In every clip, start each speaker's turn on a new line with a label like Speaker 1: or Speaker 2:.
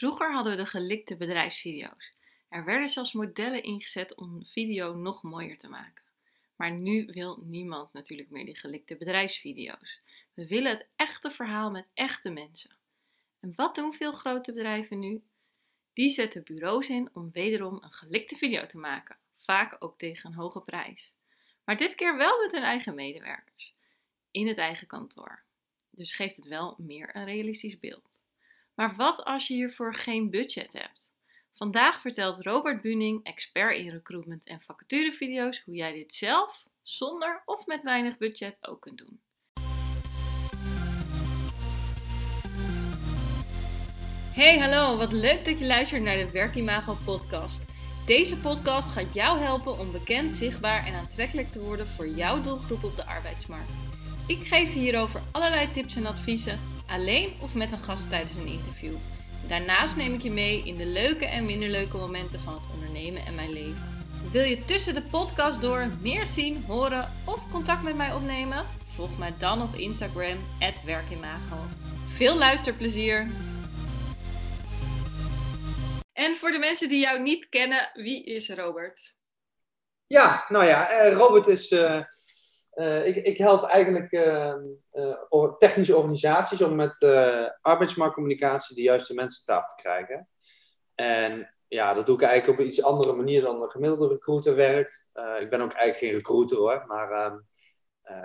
Speaker 1: Vroeger hadden we de gelikte bedrijfsvideo's. Er werden zelfs modellen ingezet om video nog mooier te maken. Maar nu wil niemand natuurlijk meer die gelikte bedrijfsvideo's. We willen het echte verhaal met echte mensen. En wat doen veel grote bedrijven nu? Die zetten bureaus in om wederom een gelikte video te maken, vaak ook tegen een hoge prijs. Maar dit keer wel met hun eigen medewerkers, in het eigen kantoor. Dus geeft het wel meer een realistisch beeld. Maar wat als je hiervoor geen budget hebt? Vandaag vertelt Robert Buning, expert in recruitment en vacaturevideo's, hoe jij dit zelf, zonder of met weinig budget, ook kunt doen. Hey, hallo, wat leuk dat je luistert naar de Werkimago podcast. Deze podcast gaat jou helpen om bekend, zichtbaar en aantrekkelijk te worden voor jouw doelgroep op de arbeidsmarkt. Ik geef je hierover allerlei tips en adviezen, alleen of met een gast tijdens een interview. Daarnaast neem ik je mee in de leuke en minder leuke momenten van het ondernemen en mijn leven. Wil je tussen de podcast door meer zien, horen of contact met mij opnemen? Volg mij dan op Instagram, werkimago. Veel luisterplezier! En voor de mensen die jou niet kennen, wie is Robert?
Speaker 2: Ja, nou ja, eh, Robert is. Uh, uh, ik, ik, help eigenlijk uh, technische organisaties om met arbeidsmarktcommunicatie de juiste mensen aan tafel te krijgen. En ja, dat doe ik eigenlijk op een iets andere manier dan een gemiddelde recruiter werkt. ik ben ook eigenlijk geen recruiter hoor, maar ehm,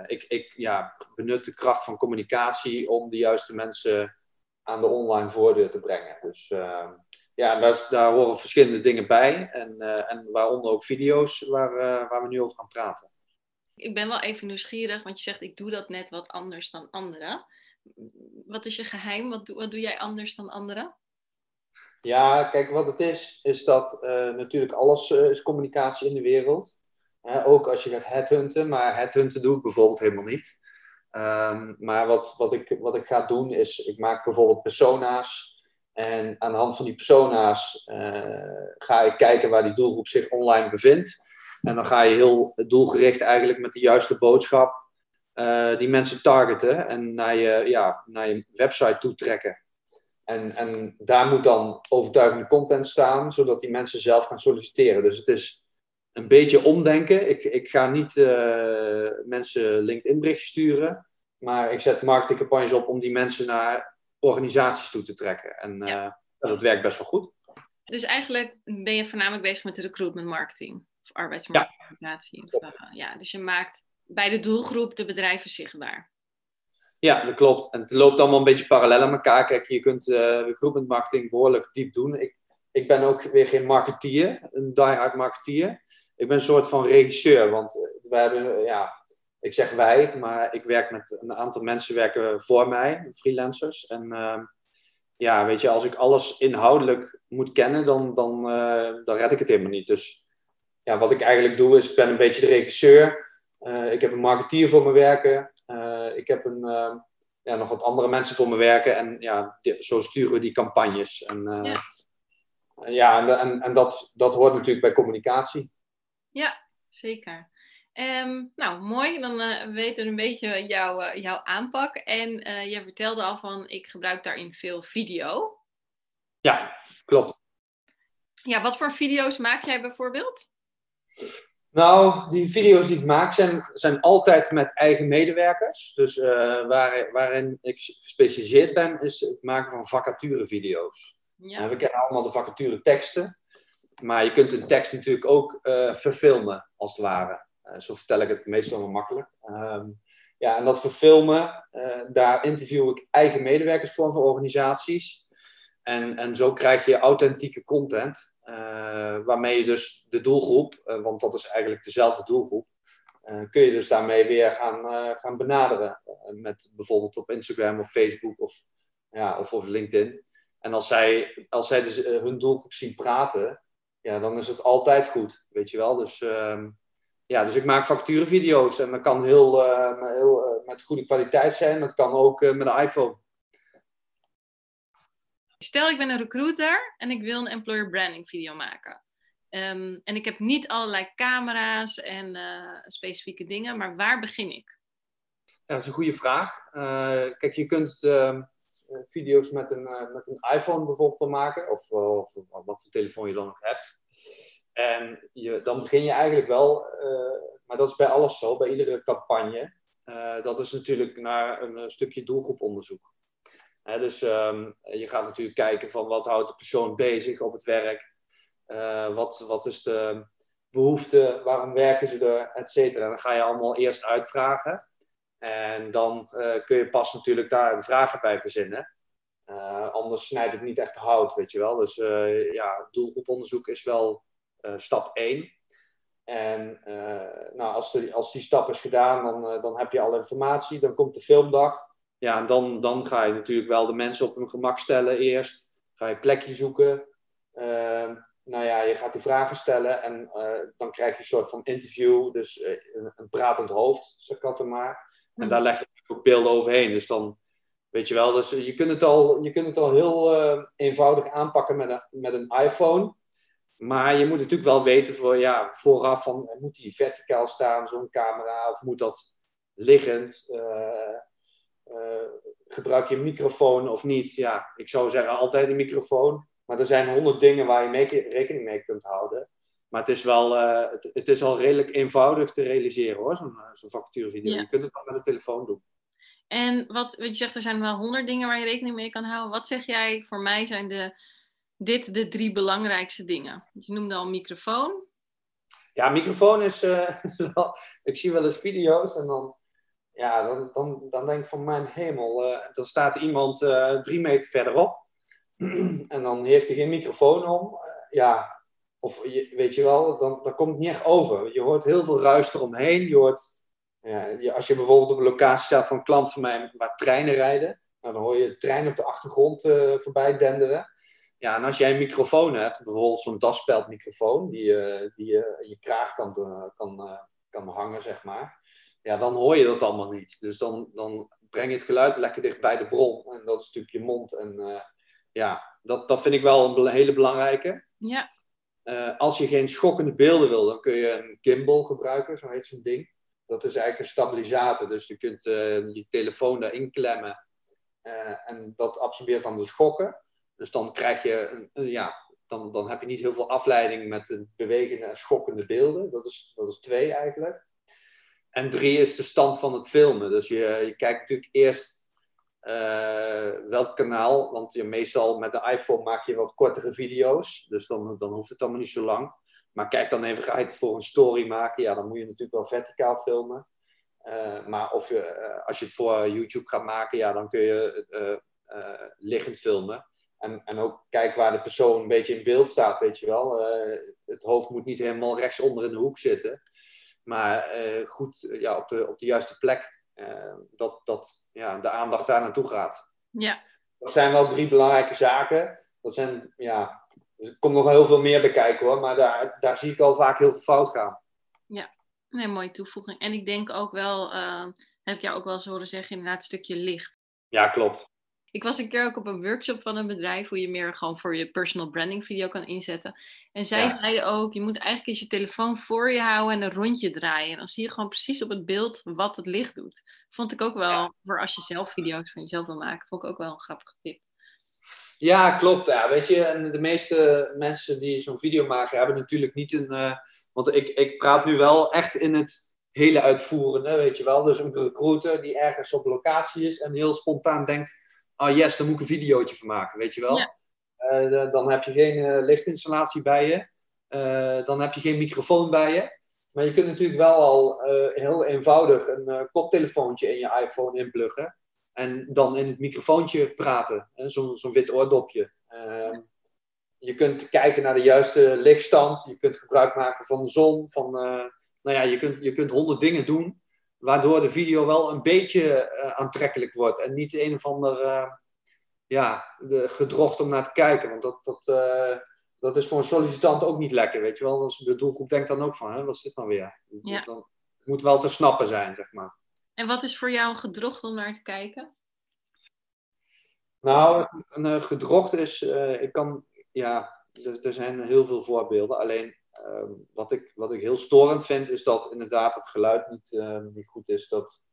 Speaker 2: ik, ik ja, benut de kracht van communicatie om de juiste mensen aan de online voordeur te brengen. Dus ehm, ja, daar, daar, horen verschillende dingen bij. En, en waaronder ook video's waar, waar we nu over gaan praten.
Speaker 1: Ik ben wel even nieuwsgierig, want je zegt ik doe dat net wat anders dan anderen. Wat is je geheim? Wat, doe, wat doe jij anders dan anderen?
Speaker 2: Ja, kijk, wat het is, is dat uh, natuurlijk alles is communicatie in de wereld. ook als je gaat headhunten, maar headhunten doe ik bijvoorbeeld helemaal niet. Um, maar wat, wat, ik, wat ik ga doen is, ik maak bijvoorbeeld persona's en aan de hand van die persona's uh, ga ik kijken waar die doelgroep zich online bevindt. En dan ga je heel doelgericht eigenlijk met de juiste boodschap uh, die mensen targeten en naar je, ja, naar je website toe trekken. En, en daar moet dan overtuigende content staan, zodat die mensen zelf gaan solliciteren. Dus het is een beetje omdenken. Ik, ik ga niet uh, mensen LinkedIn berichtjes sturen, maar ik zet marketingcampagnes op om die mensen naar organisaties toe te trekken. En ja. uh, dat werkt best wel goed.
Speaker 1: Dus eigenlijk ben je voornamelijk bezig met de recruitment marketing of arbeidsmarktcommunicatie. Ja. Uh, ja, dus je maakt bij de doelgroep de bedrijven zichtbaar.
Speaker 2: Ja, dat klopt. En het loopt allemaal een beetje parallel aan elkaar. Kijk, je kunt uh, recruitment marketing behoorlijk diep doen. Ik, ik ben ook weer geen marketeer, een diehard marketeer. Ik ben een soort van regisseur, want we hebben, ja, ik zeg wij, maar ik werk met een aantal mensen werken voor mij, freelancers. En uh, ja, weet je, als ik alles inhoudelijk moet kennen, dan, dan, uh, dan red ik het helemaal niet. Dus ja, wat ik eigenlijk doe, is ik ben een beetje de regisseur. Uh, ik heb een marketeer voor me werken. Eh, ik heb een, ja, nog wat andere mensen voor me werken. En ja, zo sturen we die campagnes. En ja, ja en, en, en dat, dat hoort natuurlijk bij communicatie.
Speaker 1: Ja, zeker. Um, nou, mooi. Dan weten we een beetje jouw, jouw aanpak. En je vertelde al van, ik gebruik daarin veel video.
Speaker 2: Ja, klopt.
Speaker 1: Ja, wat voor video's maak jij bijvoorbeeld?
Speaker 2: Nou, die video's die ik maak zijn, zijn altijd met eigen medewerkers. Dus waar, waarin ik gespecialiseerd ben, is het maken van vacaturevideo's. Ja. we kennen allemaal de vacature teksten. Maar je kunt een tekst natuurlijk ook verfilmen, als het ware. Eh, zo vertel ik het meestal wel makkelijk. Ehm, ja, en dat verfilmen, daar interview ik eigen medewerkers voor van organisaties. En, en zo krijg je authentieke content, waarmee je dus de doelgroep, uh, want dat is eigenlijk dezelfde doelgroep, kun je dus daarmee weer gaan, gaan benaderen. met bijvoorbeeld op Instagram of Facebook of, ja, of, of LinkedIn. En als zij, als zij dus hun doelgroep zien praten, ja, dan is het altijd goed, weet je wel. Dus ehm, ja, dus ik maak facturenvideo's en dat kan heel, heel met goede kwaliteit zijn. Dat kan ook met een iPhone.
Speaker 1: Stel, ik ben een recruiter en ik wil een employer branding video maken. Um, en ik heb niet allerlei camera's en specifieke dingen, maar waar begin ik?
Speaker 2: Dat is een goede vraag. kijk, je kunt, ehm, video's met een, met een iPhone bijvoorbeeld maken, of, of, wat voor telefoon je dan ook hebt. En je, dan begin je eigenlijk wel, maar dat is bij alles zo, bij iedere campagne. dat is natuurlijk naar een, stukje doelgroeponderzoek. Dus ehm, je gaat natuurlijk kijken van wat houdt de persoon bezig op het werk. wat, wat is de behoefte, waarom werken ze er, et cetera. Dan ga je allemaal eerst uitvragen. En dan uh, kun je pas natuurlijk daar de vragen bij verzinnen. Uh, anders snijdt het niet echt hout, weet je wel. Dus ja, doelgroeponderzoek is wel stap 1. En nou, als, de, als die stap is gedaan, dan, dan heb je alle informatie. Dan komt de filmdag. Ja, en dan, dan ga je natuurlijk wel de mensen op hun gemak stellen eerst. Ga je plekje zoeken. Ehm, nou ja, je gaat die vragen stellen en dan krijg je een soort van interview. Dus een, een pratend hoofd, zeg ik altijd maar. En daar leg je ook beelden overheen. Dus dan, weet je wel, dus je kunt het al, je kunt het al heel eenvoudig aanpakken met een, met een iPhone. Maar je moet natuurlijk wel weten voor, ja, vooraf van, moet die verticaal staan, zo'n camera, of moet dat liggend? Uh, gebruik je een microfoon of niet? Ja, ik zou zeggen altijd een microfoon. Maar er zijn honderd dingen waar je mee, rekening mee kunt houden. Maar het is wel uh, het, het, is al redelijk eenvoudig te realiseren hoor, zo'n uh, zo vacaturevideo. Je kunt het al met de telefoon doen.
Speaker 1: En wat, wat je zegt, er zijn wel honderd dingen waar je rekening mee kan houden. Wat zeg jij, voor mij zijn de, dit de drie belangrijkste dingen? Je noemde al microfoon.
Speaker 2: Ja, microfoon is, uh, wel, ik zie wel eens video's en dan, ja, dan, dan, dan denk ik van mijn hemel, dan staat iemand drie meter verderop en dan heeft hij geen microfoon om. ja, of weet je wel, dan, dan komt het niet echt over. Je hoort heel veel ruis eromheen. Je hoort, als je bijvoorbeeld op een locatie staat van een klant van mij waar treinen rijden, nou, dan hoor je treinen op de achtergrond voorbij denderen. Ja, en als jij een microfoon hebt, bijvoorbeeld zo'n daspeldmicrofoon, die, die je je kraag kan, kan, kan hangen, zeg maar. Ja, dan hoor je dat allemaal niet. Dus dan, dan breng je het geluid lekker dicht bij de bron. En dat is natuurlijk je mond. En ja, dat, dat vind ik wel een hele belangrijke.
Speaker 1: Ja.
Speaker 2: Uh, als je geen schokkende beelden wil, dan kun je een gimbal gebruiken, zo heet zo'n ding. Dat is eigenlijk een stabilisator, dus je kunt uh, je telefoon daarin klemmen en dat absorbeert dan de schokken. Dus dan krijg je, een, een, ja, dan, dan heb je niet heel veel afleiding met bewegende en schokkende beelden. Dat is, dat is twee eigenlijk. En drie is de stand van het filmen. Dus je, je kijkt natuurlijk eerst uh, welk kanaal? Want je, meestal met de iPhone maak je wat kortere video's. Dus dan, dan hoeft het allemaal niet zo lang. Maar kijk dan even, het voor een story maken? Ja, dan moet je natuurlijk wel verticaal filmen. Uh, maar of je, uh, als je het voor YouTube gaat maken, ja, dan kun je liggend filmen. En, en ook kijk waar de persoon een beetje in beeld staat, weet je wel. het hoofd moet niet helemaal rechtsonder in de hoek zitten. Maar goed ja, op, de, op de juiste plek Ehm, dat, dat ja, de aandacht daar naartoe gaat.
Speaker 1: Ja.
Speaker 2: Dat zijn wel drie belangrijke zaken. Dat zijn, ja, er komt nog heel veel meer bij kijken hoor, maar daar, daar zie ik al vaak heel veel fout gaan.
Speaker 1: Ja, nee, mooie toevoeging. En ik denk ook wel, uh, heb ik jou ook wel eens horen zeggen, inderdaad een stukje licht.
Speaker 2: Ja, klopt.
Speaker 1: Ik was een keer ook op een workshop van een bedrijf hoe je meer gewoon voor je personal branding video kan inzetten. En zij zeiden ook, je moet eigenlijk eens je telefoon voor je houden en een rondje draaien. Dan zie je gewoon precies op het beeld wat het licht doet. Vond ik ook wel, voor als je zelf video's van jezelf wil maken, vond ik ook wel een grappige tip.
Speaker 2: Ja, klopt. Ja, weet je, en de meeste mensen die zo'n video maken, hebben natuurlijk niet een. Uh, want ik, ik praat nu wel echt in het hele uitvoerende, weet je wel. Dus een recruiter die ergens op locatie is en heel spontaan denkt oh yes, daar moet ik een videootje van maken, weet je wel. Uh, dan heb je geen uh, lichtinstallatie bij je. Uh, dan heb je geen microfoon bij je. Maar je kunt natuurlijk wel al heel eenvoudig een koptelefoontje in je iPhone inpluggen. En dan in het microfoontje praten. Zo'n zo wit oordopje. Ehm, je kunt kijken naar de juiste lichtstand. Je kunt gebruik maken van de zon. Van, nou ja, je kunt, je kunt honderd dingen doen waardoor de video wel een beetje uh, aantrekkelijk wordt. En niet een of ander uh, ja, de, gedrocht om naar te kijken. Want dat, dat, uh, dat is voor een sollicitant ook niet lekker, weet je wel. Als de doelgroep denkt dan ook van, hè, wat is dit nou weer? Ja. Dan, het moet wel te snappen zijn, zeg maar.
Speaker 1: En wat is voor jou een gedrocht om naar te kijken?
Speaker 2: Nou, een gedrocht is, ik kan, ja, er, er zijn heel veel voorbeelden. Alleen wat, ik, wat ik heel storend vind, is dat inderdaad het geluid niet, ehm, niet goed is. Dat,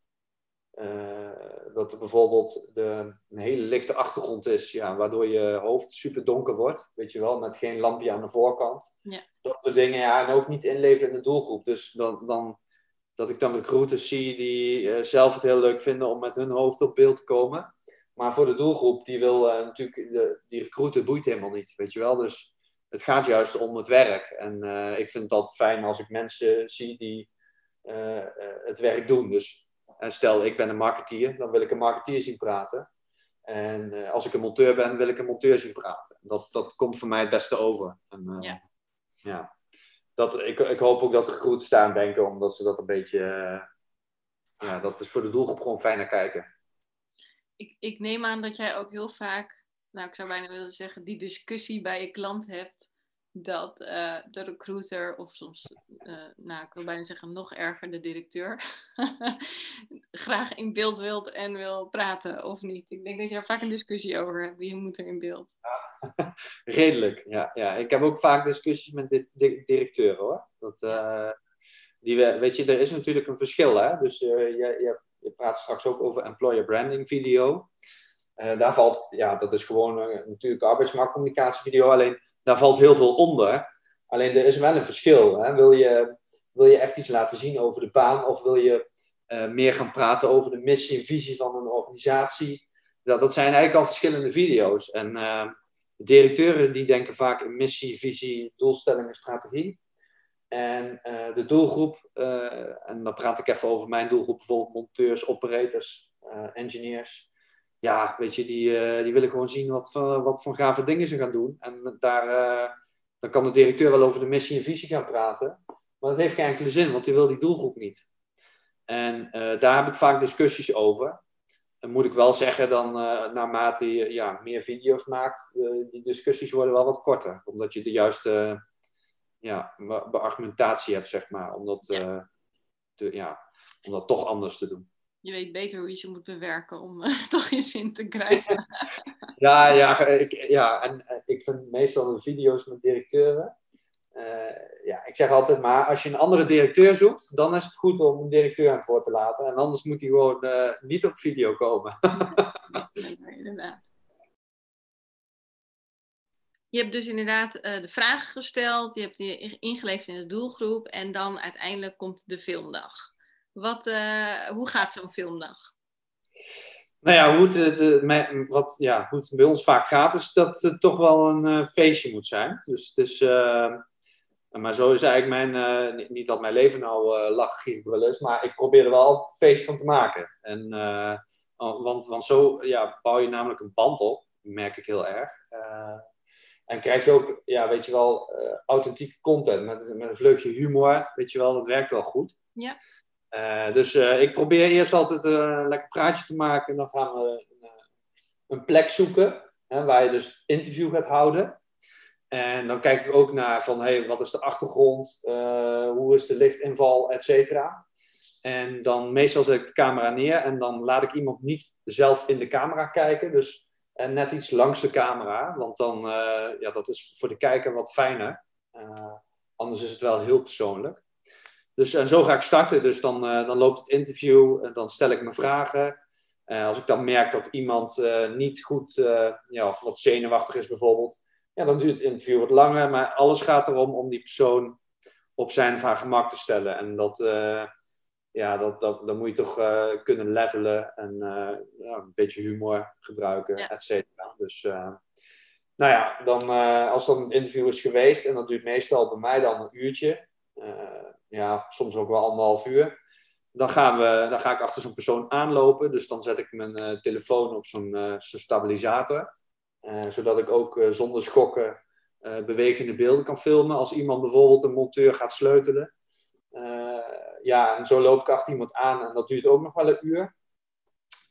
Speaker 2: dat er bijvoorbeeld de, een hele lichte achtergrond is, ja, waardoor je hoofd super donker wordt, weet je wel, met geen lampje aan de voorkant. Ja. Dat soort dingen, ja, en ook niet inleveren in de doelgroep. Dus dan, dan dat ik dan recruiters zie die zelf het heel leuk vinden om met hun hoofd op beeld te komen. Maar voor de doelgroep, die wil natuurlijk, de, die recruiter boeit helemaal niet, weet je wel. Dus het gaat juist om het werk. En uh, ik vind altijd fijn als ik mensen zie die uh, uh, het werk doen. Dus stel, ik ben een marketeer, dan wil ik een marketeer zien praten. En als ik een monteur ben, wil ik een monteur zien praten. Dat, dat komt voor mij het beste over. En, ja. ja. Dat, ik, ik hoop ook dat er goed staan denken, omdat ze dat een beetje... ja, dat is voor de doelgroep gewoon fijner kijken.
Speaker 1: Ik, ik neem aan dat jij ook heel vaak nou, ik zou bijna willen zeggen, die discussie bij je klant hebt dat uh, de recruiter, of soms, uh, nou, ik wil bijna zeggen nog erger, de directeur, graag in beeld wilt en wil praten, of niet? Ik denk dat je daar vaak een discussie over hebt, wie moet er in beeld?
Speaker 2: Ja, redelijk, ja, ja. Ik heb ook vaak discussies met de, de directeuren, hoor. Dat, uh, die, weet je, er is natuurlijk een verschil, hè. Dus je, je, je praat straks ook over employer branding video. Uh, daar valt, ja, dat is gewoon uh, natuurlijk arbeidsmarktcommunicatievideo, alleen daar valt heel veel onder. Alleen er is wel een verschil. Hè? Wil, je, wil je echt iets laten zien over de baan of wil je uh, meer gaan praten over de missie en visie van een organisatie? Dat, dat zijn eigenlijk al verschillende video's. En de directeuren die denken vaak in missie, visie, doelstelling en strategie. En de doelgroep, en dan praat ik even over mijn doelgroep, bijvoorbeeld monteurs, operators, engineers ja, weet je, die, uh, die willen gewoon zien wat, voor, wat voor gave dingen ze gaan doen. En daar, uh, dan kan de directeur wel over de missie en visie gaan praten. Maar dat heeft geen enkele zin, want die wil die doelgroep niet. En uh, daar heb ik vaak discussies over. En moet ik wel zeggen, dan naarmate je ja, meer video's maakt, die discussies worden wel wat korter. Omdat je de juiste ja, beargumentatie hebt, zeg maar. Om dat, ja. Te, ja, om dat toch anders te doen
Speaker 1: je weet beter hoe je ze moet bewerken om uh, toch je zin te krijgen.
Speaker 2: ja, ja, ik, ja, en uh, ik vind meestal de video's met directeuren. Uh, ja, ik zeg altijd maar, als je een andere directeur zoekt, dan is het goed om een directeur aan het woord te laten. En anders moet hij gewoon niet op video komen. inderdaad.
Speaker 1: Je hebt dus inderdaad de vragen gesteld, je hebt je ingeleefd in de doelgroep en dan uiteindelijk komt de filmdag. Wat, uh, hoe gaat zo'n filmdag?
Speaker 2: Nou ja, hoe het, de, wat, ja, hoe het bij ons vaak gaat, is dat het toch wel een uh, feestje moet zijn. Dus het is, uh, maar zo is eigenlijk mijn, niet, niet, dat mijn leven nou uh, lachen, is, maar ik probeer er wel altijd een feest van te maken. En, want, want zo ja, bouw je namelijk een band op, merk ik heel erg. en krijg je ook, ja, weet je wel, authentieke content met, met een vleugje humor, weet je wel, dat werkt wel goed. Ja. Uh, dus uh, ik probeer eerst altijd uh, een lekker praatje te maken. En dan gaan we een, een plek zoeken hè, waar je dus interview gaat houden. En dan kijk ik ook naar van, hey, wat is de achtergrond? hoe is de lichtinval, et cetera. En dan meestal zet ik de camera neer en dan laat ik iemand niet zelf in de camera kijken. Dus en net iets langs de camera, want dan, ja, dat is voor de kijker wat fijner. anders is het wel heel persoonlijk. Dus en zo ga ik starten. Dus dan, uh, dan loopt het interview en dan stel ik mijn vragen. Uh, als ik dan merk dat iemand niet goed, ja, of wat zenuwachtig is bijvoorbeeld, ja, dan duurt het interview wat langer. Maar alles gaat erom om die persoon op zijn of haar gemak te stellen. En dat, ja, dat, dat, dan moet je toch kunnen levelen en ja, een beetje humor gebruiken, ja. et cetera. Dus nou ja, dan, als dan het interview is geweest, en dat duurt meestal bij mij dan een uurtje ja, soms ook wel anderhalf uur. Dan, gaan we, dan ga ik achter zo'n persoon aanlopen. Dus dan zet ik mijn uh, telefoon op zo'n uh, stabilisator. Uh, zodat ik ook zonder schokken bewegende beelden kan filmen. Als iemand bijvoorbeeld een monteur gaat sleutelen. ja, en zo loop ik achter iemand aan en dat duurt ook nog wel een uur.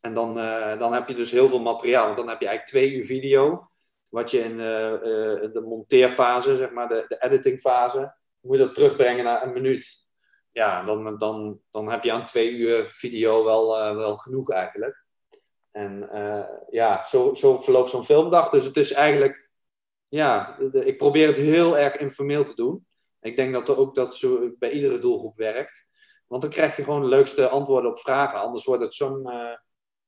Speaker 2: En dan, dan heb je dus heel veel materiaal. Want dan heb je eigenlijk twee uur video. Wat je in de monteerfase, zeg maar, de, de editingfase moet je dat terugbrengen naar een minuut. Ja, dan, dan, dan heb je aan twee uur video wel, uh, wel genoeg eigenlijk. En uh, ja, zo, zo verloopt zo'n filmdag. Dus het is eigenlijk, ja, ik probeer het heel erg informeel te doen. Ik denk dat er ook dat zo bij iedere doelgroep werkt. Want dan krijg je gewoon de leukste antwoorden op vragen. Anders wordt het zo'n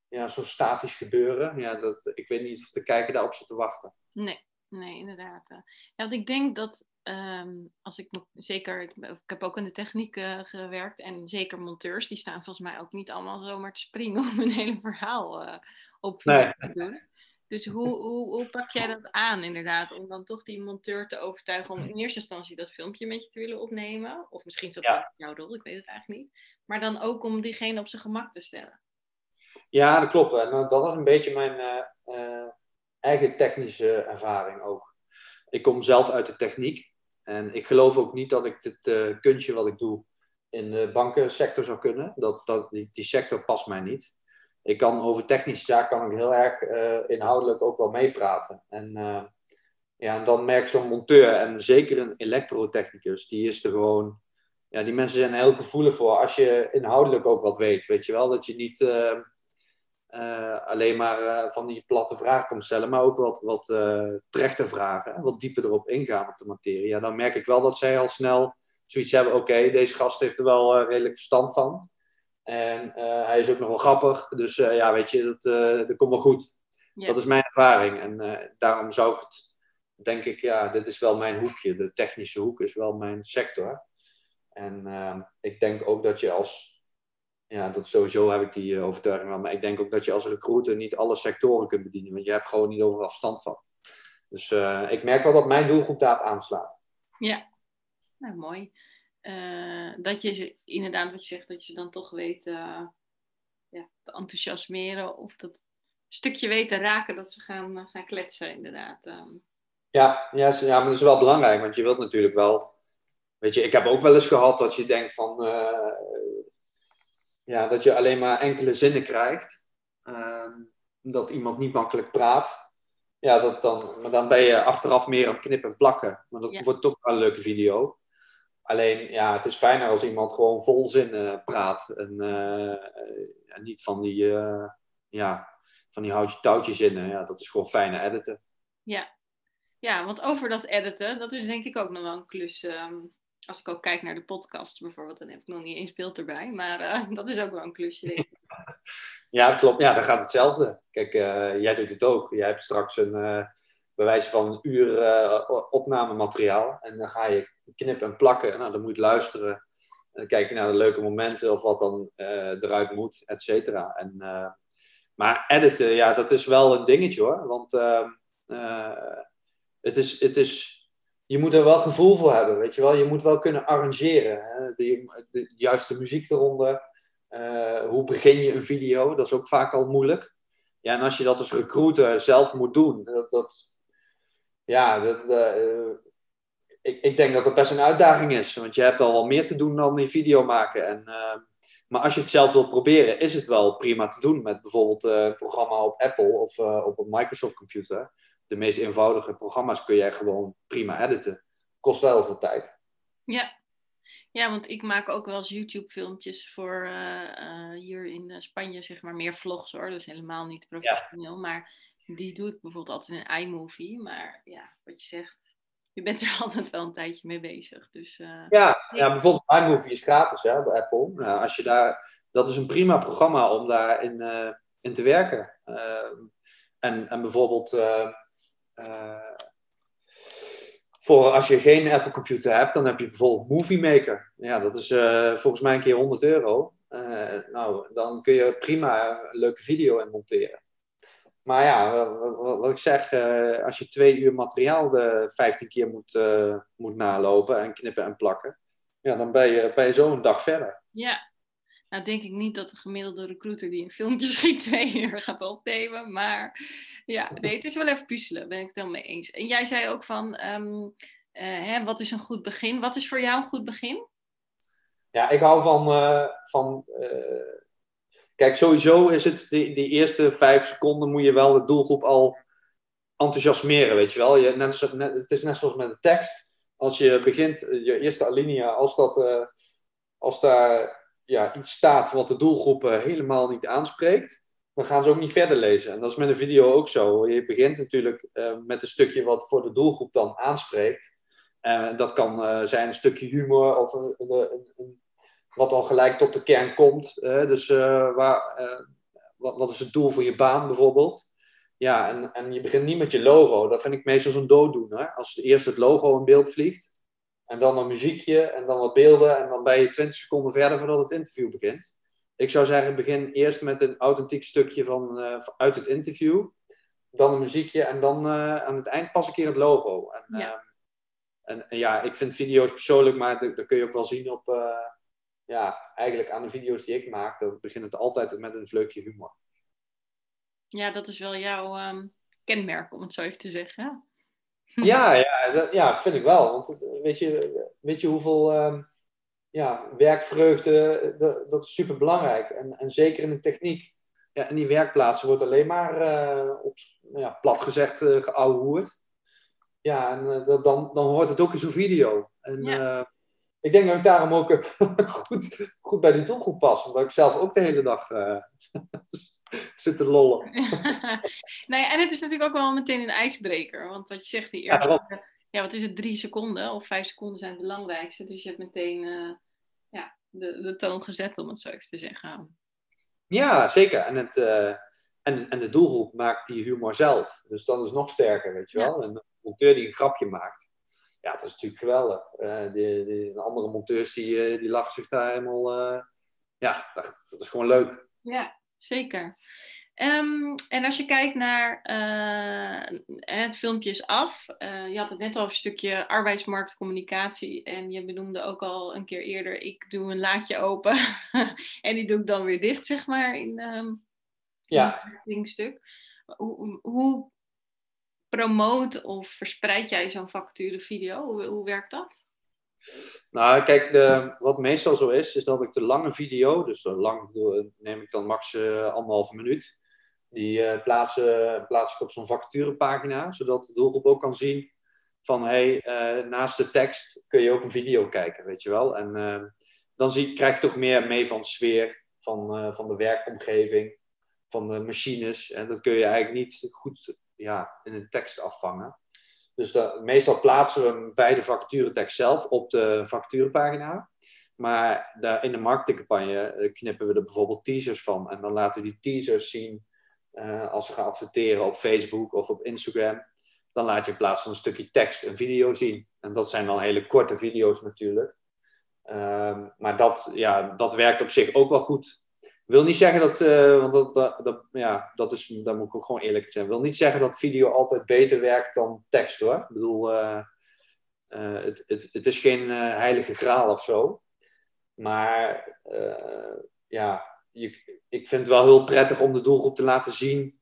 Speaker 2: ja, zo'n statisch gebeuren. Ja, dat, ik weet niet of de kijker daarop zit te wachten.
Speaker 1: Nee, nee inderdaad. Ja, want ik denk dat Ehm, als ik zeker, ik, heb ook in de techniek uh, gewerkt en zeker monteurs, die staan volgens mij ook niet allemaal zomaar te springen om een hele verhaal uh, op te doen. Dus hoe, hoe, hoe pak jij dat aan inderdaad, om dan toch die monteur te overtuigen om in eerste instantie dat filmpje met je te willen opnemen? Of misschien is dat ja. jouw rol, ik weet het eigenlijk niet. Maar dan ook om diegene op zijn gemak te stellen.
Speaker 2: Ja, dat klopt. En dat is een beetje mijn uh, eigen technische ervaring ook. Ik kom zelf uit de techniek. En ik geloof ook niet dat ik dit uh, kunstje wat ik doe in de bankensector zou kunnen. Dat, dat, die, sector past mij niet. Ik kan over technische zaken kan ik heel erg uh, inhoudelijk ook wel meepraten. En, uh, ja, dan merk zo'n monteur en zeker een elektrotechnicus, die is er gewoon. Ja, die mensen zijn er heel gevoelig voor als je inhoudelijk ook wat weet. Weet je wel, dat je niet alleen maar uh, van die platte vragen komt stellen, maar ook wat, wat uh, terechte vragen, wat dieper erop ingaan op de materie. Ja, dan merk ik wel dat zij al snel zoiets hebben, oké, deze gast heeft er wel redelijk verstand van. En hij is ook nog wel grappig, dus ja, weet je, dat, dat komt wel goed. Dat is mijn ervaring en daarom zou ik het, denk ik, ja, dit is wel mijn hoekje. De technische hoek is wel mijn sector. En ik denk ook dat je als ja, dat sowieso heb ik die uh, overtuiging wel. Maar ik denk ook dat je als recruiter niet alle sectoren kunt bedienen. Want je hebt gewoon niet overal verstand van. Dus uh, ik merk wel dat mijn doelgroep daarop aanslaat.
Speaker 1: Ja, nou mooi. Uh, dat je inderdaad wat je zegt, dat je dan toch weet ja, te enthousiasmeren. Of dat stukje weet te raken dat ze gaan, gaan kletsen inderdaad.
Speaker 2: Ja, ja, ja, maar dat is wel belangrijk. Want je wilt natuurlijk wel... Weet je, ik heb ook wel eens gehad dat je denkt van ja, dat je alleen maar enkele zinnen krijgt. Uh, dat iemand niet makkelijk praat. Ja, dat dan, maar dan ben je achteraf meer aan het knippen en plakken. Maar dat wordt toch wel een leuke video. Alleen, ja, het is fijner als iemand gewoon vol zinnen praat. En, uh, niet van die, uh, ja, van die houtje touwtje zinnen. Ja, dat is gewoon fijner editen.
Speaker 1: Ja. ja, want over dat editen, dat is denk ik ook nog wel een klus. Um als ik ook kijk naar de podcast bijvoorbeeld, dan heb ik nog niet eens beeld erbij. Maar uh, dat is ook wel een klusje, denk ik.
Speaker 2: ja, klopt. Ja, dan gaat hetzelfde. Kijk, uh, jij doet het ook. Jij hebt straks een uh, bewijs van een uur opnamemateriaal. En dan ga je knippen en plakken. Nou, dan moet je luisteren. En kijken naar de leuke momenten of wat dan eruit moet, et cetera. En, maar editen, ja, dat is wel een dingetje hoor. Want ehm, het is... Het is je moet er wel gevoel voor hebben, weet je wel. Je moet wel kunnen arrangeren. Hè? De, de, juiste muziek eronder. Uh, hoe begin je een video? Dat is ook vaak al moeilijk. Ja, en als je dat als recruiter zelf moet doen, dat, dat ja, dat, uh, ik, ik denk dat dat best een uitdaging is. Want je hebt al wel meer te doen dan die video maken. En, uh, maar als je het zelf wilt proberen, is het wel prima te doen met bijvoorbeeld een programma op Apple of op een Microsoft computer de meest eenvoudige programma's kun jij gewoon prima editen. Kost wel heel veel tijd.
Speaker 1: Ja. Ja, want ik maak ook wel eens YouTube-filmpjes voor uh, hier in eh, Spanje, zeg maar, meer vlogs hoor. Dus helemaal niet professioneel. Maar die doe ik bijvoorbeeld altijd in iMovie. Maar ja, wat je zegt, je bent er altijd wel een tijdje mee bezig. Dus, uh,
Speaker 2: ja, ja, bijvoorbeeld iMovie is gratis hè, bij Apple. Nou, als je daar, dat is een prima programma om daarin uh, in te werken. Ehm, en, en bijvoorbeeld voor als je geen Apple computer hebt, dan heb je bijvoorbeeld Movie Maker. Ja, dat is uh, volgens mij een keer 100 euro. Uh, nou, dan kun je prima een leuke video in monteren. Maar ja, wat, wat ik zeg, als je twee uur materiaal de 15 keer moet, moet nalopen en knippen en plakken, ja, dan ben je, ben je zo een dag verder.
Speaker 1: Ja, nou denk ik niet dat de gemiddelde recruiter die een filmpje schiet twee uur gaat opnemen. Maar ja, nee, het is wel even puzzelen, ben ik het helemaal mee eens. En jij zei ook van, um, hè, wat is een goed begin? Wat is voor jou een goed begin?
Speaker 2: Ja, ik hou van, uh, van uh, kijk, sowieso is het, die, die eerste vijf seconden moet je wel de doelgroep al enthousiasmeren, weet je wel. Je, net, het is net zoals met de tekst. Als je begint, je eerste alinea, als, dat, als daar ja, iets staat wat de doelgroep helemaal niet aanspreekt, dan gaan ze ook niet verder lezen. En dat is met een video ook zo. Je begint natuurlijk uh, met een stukje wat voor de doelgroep dan aanspreekt. Uh, dat kan uh, zijn een stukje humor of een, een, wat al gelijk tot de kern komt. dus waar, wat, wat, is het doel voor je baan bijvoorbeeld? Ja, en, en je begint niet met je logo. Dat vind ik meestal zo'n dooddoener. Als eerst het logo in beeld vliegt, en dan een muziekje, en dan wat beelden, en dan ben je 20 seconden verder voordat het interview begint. Ik zou zeggen, begin eerst met een authentiek stukje van, uit het interview dan een muziekje en dan uh, aan het eind pas een keer het logo. En, ja. Uh, en, en, ja, ik vind video's persoonlijk, maar dat, kun je ook wel zien op, uh, ja, eigenlijk aan de video's die ik maak, dan begint het altijd met een vleugje humor.
Speaker 1: Ja, dat is wel jouw um, kenmerk, om het zo even te zeggen.
Speaker 2: Ja, ja, dat, ja, vind ik wel. Want weet je, weet je hoeveel um, ja, werkvreugde, dat, dat is super belangrijk. En, en zeker in de techniek ja, en die werkplaatsen wordt alleen maar uh, op, ja, plat gezegd uh, geouwehoerd. Ja, en uh, dan, dan hoort het ook in zo'n video. En ja. ik denk dat ik daarom ook goed, goed bij die doelgroep pas. Omdat ik zelf ook de hele dag zit te lollen.
Speaker 1: nee, en het is natuurlijk ook wel meteen een ijsbreker. Want wat je zegt, die eerste... Ja, ja, wat is het? Drie seconden of vijf seconden zijn het belangrijkste. Dus je hebt meteen ja, de, de toon gezet, om het zo even te zeggen.
Speaker 2: Ja, zeker. En, het, uh, en, en de doelgroep maakt die humor zelf. Dus dat is nog sterker, weet je wel. En een monteur die een grapje maakt. Ja, dat is natuurlijk geweldig. Uh, die, die, andere monteurs die, uh, die lachen zich daar helemaal... ja, dat, dat, is gewoon leuk.
Speaker 1: Ja, zeker. Um, en als je kijkt naar het filmpje is af. je had het net al over een stukje arbeidsmarktcommunicatie. En je benoemde ook al een keer eerder, ik doe een laadje open. en die doe ik dan weer dicht, zeg maar, in, um, ja. dingstuk. Hoe, hoe promoot of verspreid jij zo'n vacaturevideo? Hoe, hoe werkt dat?
Speaker 2: Nou, kijk, de, wat meestal zo is, is dat ik de lange video, dus lang neem ik dan max uh, anderhalve minuut, die uh, plaatsen, plaats ik op zo'n vacaturepagina, zodat de doelgroep ook kan zien van hey, uh, naast de tekst kun je ook een video kijken, weet je wel. En uh, dan zie, krijg je toch meer mee van sfeer, van, van de werkomgeving, van de machines. En dat kun je eigenlijk niet goed ja, in een tekst afvangen. Dus meestal plaatsen we hem bij de vacaturetekst zelf op de vacaturepagina. Maar in de marketingcampagne knippen we er bijvoorbeeld teasers van. En dan laten we die teasers zien uh, als we gaan adverteren op Facebook of op Instagram, dan laat je in plaats van een stukje tekst een video zien. En dat zijn dan hele korte video's natuurlijk. Um, maar dat, ja, dat werkt op zich ook wel goed. Wil niet zeggen dat, uh, want dat, dat, ja, dat is, daar moet ik ook gewoon eerlijk zijn. Wil niet zeggen dat video altijd beter werkt dan tekst hoor. Ik bedoel, uh, het, het, het is geen heilige graal of zo. Maar ja, ik vind het wel heel prettig om de doelgroep te laten zien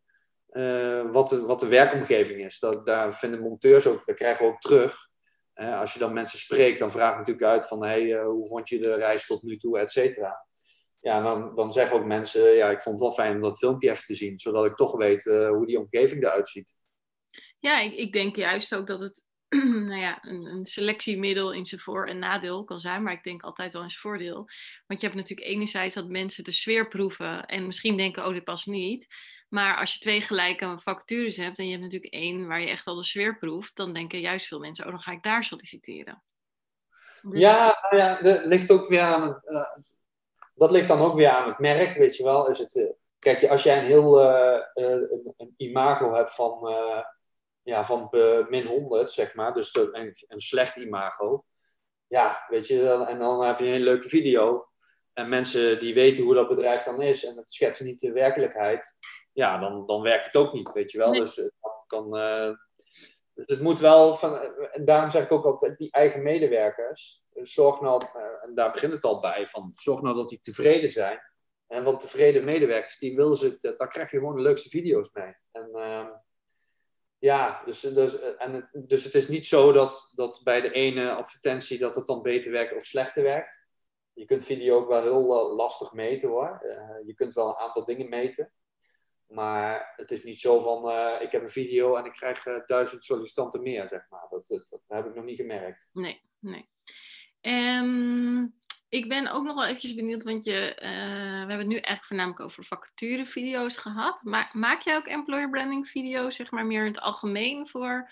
Speaker 2: uh, wat, de, wat de werkomgeving is. Dat, daar vinden monteurs ook, daar krijgen we ook terug. Uh, als je dan mensen spreekt, dan vraag je natuurlijk uit van hey, uh, hoe vond je de reis tot nu toe, et cetera. Ja, dan, dan zeggen ook mensen, ja, ik vond het wel fijn om dat filmpje even te zien, zodat ik toch weet hoe die omgeving eruit ziet.
Speaker 1: Ja, ik, ik denk juist ook dat het nou ja, een, een, selectiemiddel in zijn voor- en nadeel kan zijn, maar ik denk altijd wel zijn voordeel. Want je hebt natuurlijk enerzijds dat mensen de sfeer proeven en misschien denken, oh, dit past niet. Maar als je twee gelijke vacatures hebt en je hebt natuurlijk één waar je echt al de sfeer proeft, dan denken juist veel mensen, oh, dan ga ik daar solliciteren.
Speaker 2: Dus... Ja, nou ja, dat ligt ook weer aan uh, dat ligt dan ook weer aan het merk, weet je wel. Is het, uh, kijk, als jij een heel uh, een, een, imago hebt van ja, van min 100, zeg maar. Dus een, een slecht imago. Ja, weet je, en dan heb je een hele leuke video. En mensen die weten hoe dat bedrijf dan is en het schetsen niet de werkelijkheid. Ja, dan, dan werkt het ook niet, weet je wel. Dus, eh, dan, uh, dus het moet wel, van, en daarom zeg ik ook altijd, die eigen medewerkers, zorg nou, en daar begint het al bij, van zorg nou dat die tevreden zijn. En want tevreden medewerkers, die willen ze, daar krijg je gewoon de leukste video's mee. En uh, ja, dus, dus, en het, dus het is niet zo dat, dat bij de ene advertentie dat het dan beter werkt of slechter werkt. Je kunt video ook wel heel lastig meten hoor. Je kunt wel een aantal dingen meten. Maar het is niet zo van, ik heb een video en ik krijg duizend sollicitanten meer, zeg maar. Dat, dat, dat, heb ik nog niet gemerkt.
Speaker 1: Nee, nee. Um, ik ben ook nog wel eventjes benieuwd, want je, uh, we hebben het nu eigenlijk voornamelijk over vacaturevideo's gehad. Maar maak jij ook employer branding video's, zeg maar meer in het algemeen voor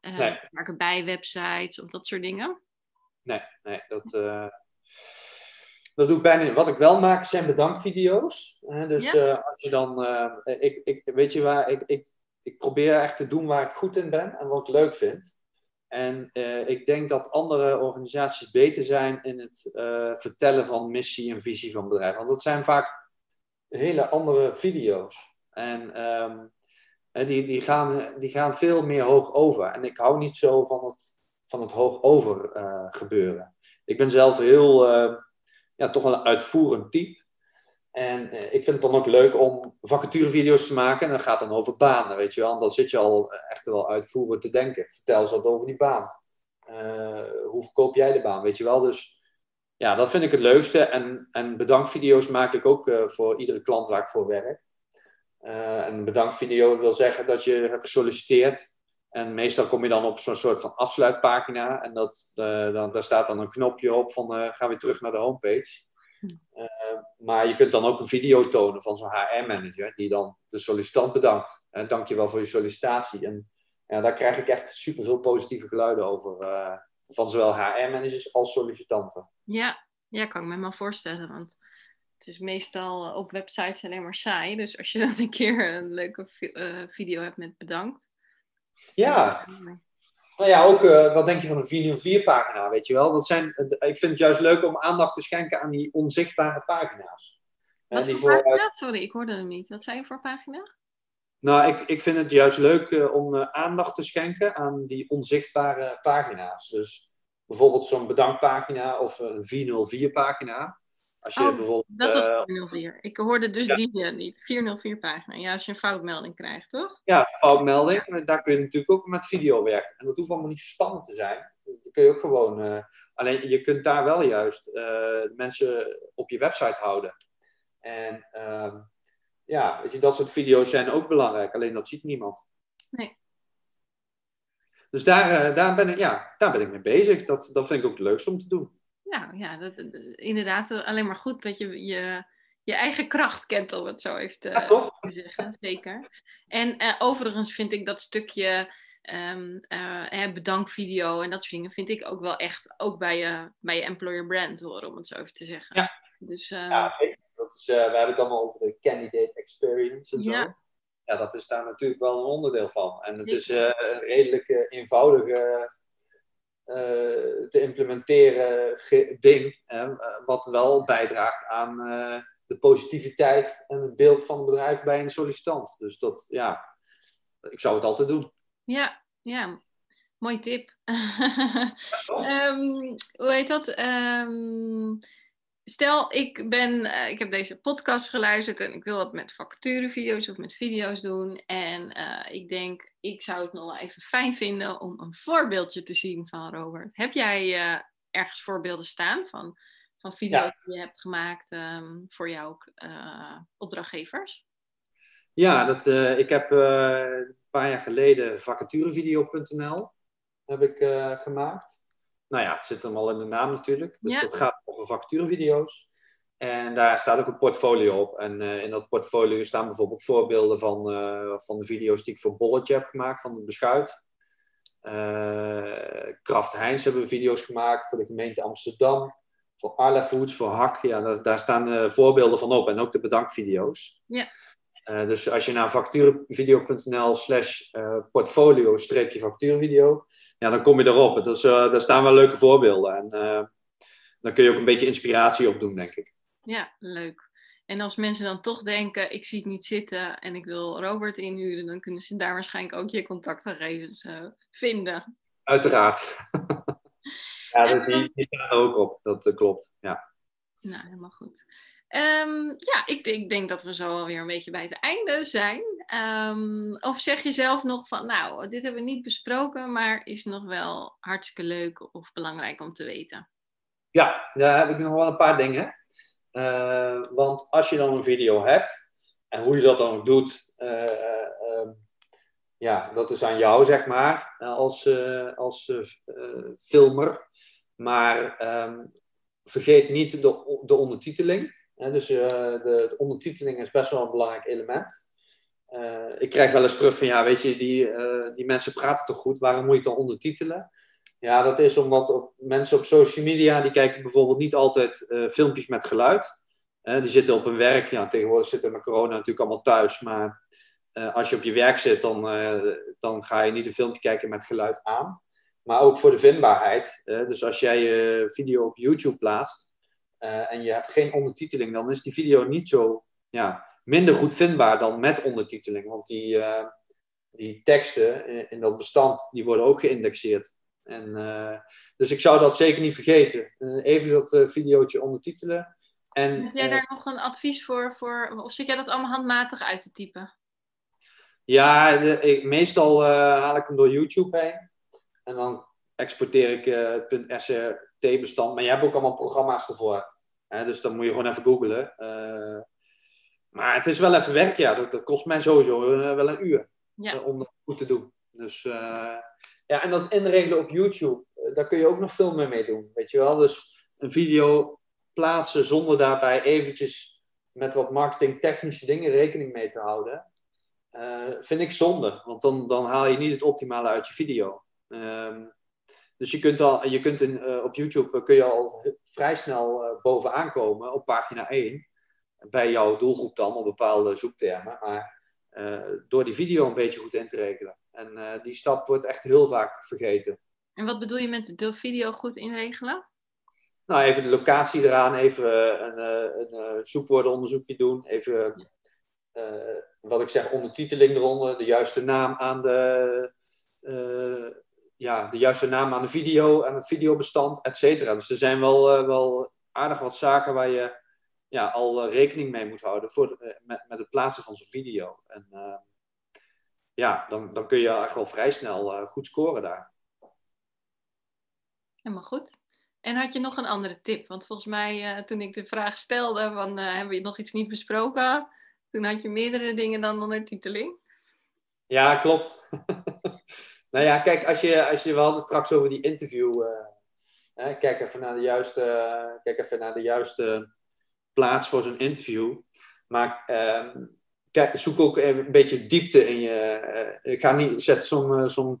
Speaker 1: uh, nee. maken bij websites of dat soort dingen?
Speaker 2: Nee, nee, dat. Uh, dat doe ik bijna niet. Wat ik wel maak zijn bedankvideo's. dus als je dan, ik, ik, weet je waar, ik, ik, ik probeer echt te doen waar ik goed in ben en wat ik leuk vind. En uh, ik denk dat andere organisaties beter zijn in het uh, vertellen van missie en visie van bedrijven. Want dat zijn vaak hele andere video's. En um, die, die, gaan, die gaan veel meer hoog over. En ik hou niet zo van het, van het hoog over uh, gebeuren. Ik ben zelf heel, ja, toch een uitvoerend type. En eh, ik vind het dan ook leuk om vacaturevideo's te maken. En dat gaat dan over banen, weet je wel. En dan zit je al echt wel uitvoerend te denken. Vertel eens wat over die baan. Uh, hoe verkoop jij de baan, weet je wel. Dus ja, dat vind ik het leukste. En, en bedankvideo's maak ik ook uh, voor iedere klant waar ik voor werk. Uh, een bedankvideo wil zeggen dat je hebt gesolliciteerd. En meestal kom je dan op zo'n soort van afsluitpagina. En dat, dan, daar staat dan een knopje op van ga weer terug naar de homepage. Maar je kunt dan ook een video tonen van zo'n HR-manager, die dan de sollicitant bedankt. Dank je wel voor je sollicitatie. En ja, daar krijg ik echt superveel positieve geluiden over, uh, van zowel HR-managers als sollicitanten.
Speaker 1: Ja, ja, kan ik me maar voorstellen. Want het is meestal op websites alleen maar saai. Dus als je dan een keer een leuke video hebt met bedankt.
Speaker 2: Ja, nou ja, ook uh, wat denk je van een 404 pagina, weet je wel? Dat zijn, ik vind het juist leuk om aandacht te schenken aan die onzichtbare pagina's.
Speaker 1: Wat die voor pagina? Sorry, ik hoorde hem niet. Wat zijn je voor pagina?
Speaker 2: Nou, ik, ik vind het juist leuk uh, om uh, aandacht te schenken aan die onzichtbare pagina's. Dus bijvoorbeeld zo'n bedankpagina of een 404 pagina.
Speaker 1: Als je oh, bijvoorbeeld, dat was 404. Ik hoorde dus die niet. 404 pagina. Ja, als je een foutmelding krijgt, toch?
Speaker 2: Ja, foutmelding. Daar kun je natuurlijk ook met video werken. En dat hoeft allemaal niet zo spannend te zijn. Dat kun je ook gewoon... Uh, alleen, je kunt daar wel juist uh, mensen op je website houden. En uh, ja, weet je, dat soort video's zijn ook belangrijk. Alleen dat ziet niemand.
Speaker 1: Nee.
Speaker 2: Dus daar, daar, ben ik, ja, daar ben ik mee bezig. Dat, dat vind ik ook het leukste om te doen.
Speaker 1: Nou ja, dat, inderdaad eh, alleen maar goed dat je je, je eigen kracht kent, om het zo even te, te zeggen. Zeker. En uh, overigens vind ik dat stukje um, uh, bedankvideo en dat soort dingen, vind ik ook wel echt ook bij je, bij je employer brand horen, om het zo even te zeggen.
Speaker 2: Ja, dus, uh, ja dat is, we hebben het allemaal over de candidate experience en zo. Ja. ja, dat is daar natuurlijk wel een onderdeel van. En het is een redelijk eenvoudige eh, te implementeren ding, uh, wat wel bijdraagt aan uh, de positiviteit en het beeld van het bedrijf bij een sollicitant. Dus dat, ja, ik zou het altijd doen.
Speaker 1: Ja, ja. Mooi tip. um, hoe heet dat? Um, stel, ik, ben, uh, ik heb deze podcast geluisterd en ik wil wat met vacaturevideo's of met video's doen. En uh, ik denk, ik zou het nog wel even fijn vinden om een voorbeeldje te zien van Robert. Heb jij uh, ergens voorbeelden staan van, van video's ja. die je hebt gemaakt um, voor jouw opdrachtgevers?
Speaker 2: Ja, dat, ik heb een paar jaar geleden vacaturevideo.nl heb ik gemaakt nou ja, het zit hem al in de naam natuurlijk. Dus ja. dat gaat over vacaturevideo's. En daar staat ook een portfolio op. En uh, in dat portfolio staan bijvoorbeeld voorbeelden van, uh, van de video's die ik voor Bolletje heb gemaakt, van het beschuit. Uh, Kraft Heinz hebben we video's gemaakt voor de gemeente Amsterdam. Voor Arla Foods, voor Hak. Ja, daar, daar staan voorbeelden van op. En ook de bedankvideo's.
Speaker 1: Ja.
Speaker 2: Dus als je naar vacaturevideo.nl slash portfolio-factuurvideo ja, dan kom je erop. Dus, uh, daar staan wel leuke voorbeelden. En uh, dan kun je ook een beetje inspiratie op doen, denk ik.
Speaker 1: Ja, leuk. En als mensen dan toch denken, ik zie het niet zitten en ik wil Robert inhuren, dan kunnen ze daar waarschijnlijk ook je contactgegevens vinden.
Speaker 2: Uiteraard. ja, die, die staan er ook op, dat klopt. Ja.
Speaker 1: Nou, helemaal goed. Um, ja, ik, ik, denk dat we zo alweer een beetje bij het einde zijn. Um, of zeg je zelf nog van, nou, dit hebben we niet besproken, maar is nog wel hartstikke leuk of belangrijk om te weten?
Speaker 2: Ja, daar heb ik nog wel een paar dingen. Uh, want als je dan een video hebt, en hoe je dat dan doet, uh, ja, dat is aan jou, zeg maar, als, als filmer. Maar vergeet niet de, de ondertiteling dus uh, de, de, ondertiteling is best wel een belangrijk element. Uh, ik krijg wel eens terug van, ja, weet je, die, uh, die mensen praten toch goed, waarom moet je het dan ondertitelen? Ja, dat is omdat op, mensen op social media, die kijken bijvoorbeeld niet altijd filmpjes met geluid. die zitten op hun werk, ja, tegenwoordig zitten met corona natuurlijk allemaal thuis, maar als je op je werk zit, dan, dan ga je niet een filmpje kijken met geluid aan. Maar ook voor de vindbaarheid. dus als jij je video op YouTube plaatst en je hebt geen ondertiteling, dan is die video niet zo ja, minder goed vindbaar dan met ondertiteling. Want die, die teksten in, in dat bestand, die worden ook geïndexeerd. En, uh, dus ik zou dat zeker niet vergeten. Even dat videootje ondertitelen. En,
Speaker 1: Heb jij daar nog een advies voor, voor? Of zit jij dat allemaal handmatig uit te typen?
Speaker 2: Ja, de, ik, meestal haal ik hem door YouTube heen. En dan exporteer ik het .srt-bestand. Maar je hebt ook allemaal programma's ervoor. Hè, dus dan moet je gewoon even googlen. maar het is wel even werk, ja. Dat, dat kost mij sowieso wel een uur ja. om dat goed te doen. Dus ja, en dat inregelen op YouTube, eh, daar kun je ook nog veel meer mee doen. Weet je wel? Dus een video plaatsen zonder daarbij eventjes met wat marketingtechnische dingen rekening mee te houden. Uh, vind ik zonde, want dan, dan haal je niet het optimale uit je video. Um, dus je kunt, al, je kunt in, uh, op YouTube kun je al vrij snel uh, bovenaan komen op pagina 1. Bij jouw doelgroep dan, op bepaalde zoektermen. Maar door die video een beetje goed in te regelen. En die stap wordt echt heel vaak vergeten.
Speaker 1: En wat bedoel je met de video goed inregelen?
Speaker 2: Nou, even de locatie eraan, even eh, een, eh, een, een zoekwoordenonderzoekje doen. Even, uh, wat ik zeg, ondertiteling eronder, de juiste naam aan de, uh, ja, de juiste naam aan de video, aan het videobestand, et cetera. Dus er zijn wel, wel aardig wat zaken waar je ja, al rekening mee moet houden voor, met, met het plaatsen van zo'n video. En, ja, dan, dan kun je eigenlijk wel vrij snel goed scoren daar.
Speaker 1: Helemaal goed. En had je nog een andere tip? Want volgens mij, uh, toen ik de vraag stelde, van, uh, hebben we nog iets niet besproken? Toen had je meerdere dingen dan ondertiteling.
Speaker 2: Ja, klopt. nou ja, kijk, als je, als je, we straks over die interview. Hè, kijk, even naar de juiste, kijk even naar de juiste plaats voor zo'n interview. Maar ehm, kijk, zoek ook een beetje diepte in je. Uh, ga niet, zet zo'n uh,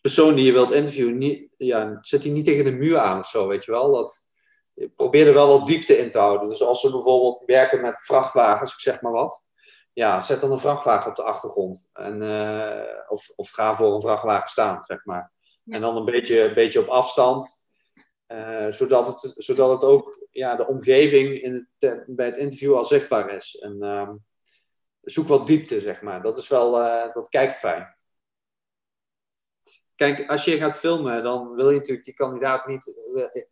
Speaker 2: persoon die je wilt interviewen, niet, ja, zet die niet tegen de muur aan of zo, weet je wel. Dat, probeer er wel wat diepte in te houden. Dus als ze bijvoorbeeld werken met vrachtwagens, ik zeg maar wat. Ja, zet dan een vrachtwagen op de achtergrond. En, uh, of, of ga voor een vrachtwagen staan, zeg maar. Ja. En dan een beetje, een beetje op afstand. zodat, het, zodat het ook ja, de omgeving in het, bij het interview al zichtbaar is. En, ehm, zoek wat diepte, zeg maar. Dat is wel, uh, dat kijkt fijn. Kijk, als je gaat filmen, dan wil je natuurlijk die kandidaat niet,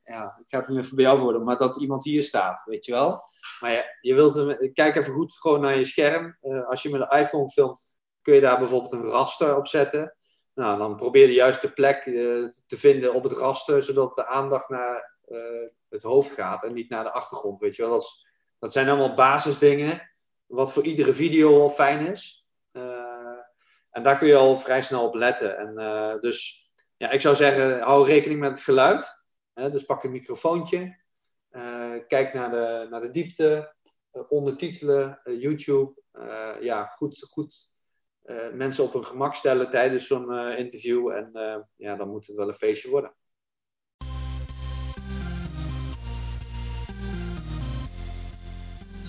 Speaker 2: ja, ik ga het nu even bij jou worden, maar dat iemand hier staat, weet je wel. Maar je wilt hem, kijk even goed gewoon naar je scherm. Uh, als je met een iPhone filmt, kun je daar bijvoorbeeld een raster op zetten. Nou, dan probeer de juiste plek te vinden op het raster, zodat de aandacht naar het hoofd gaat en niet naar de achtergrond, weet je wel. Dat, zijn allemaal basisdingen wat voor iedere video al fijn is. En daar kun je al vrij snel op letten. En, dus ja, ik zou zeggen, hou rekening met het geluid. Dus pak een microfoontje. Uh, kijk naar de, naar de diepte. ondertitelen, YouTube. ja, goed, goed mensen op hun gemak stellen tijdens zo'n interview. En ja, dan moet het wel een feestje worden.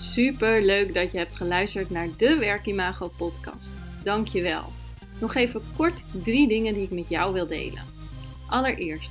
Speaker 1: Super leuk dat je hebt geluisterd naar de Werkimago podcast. Dank je wel. Nog even kort drie dingen die ik met jou wil delen. Allereerst,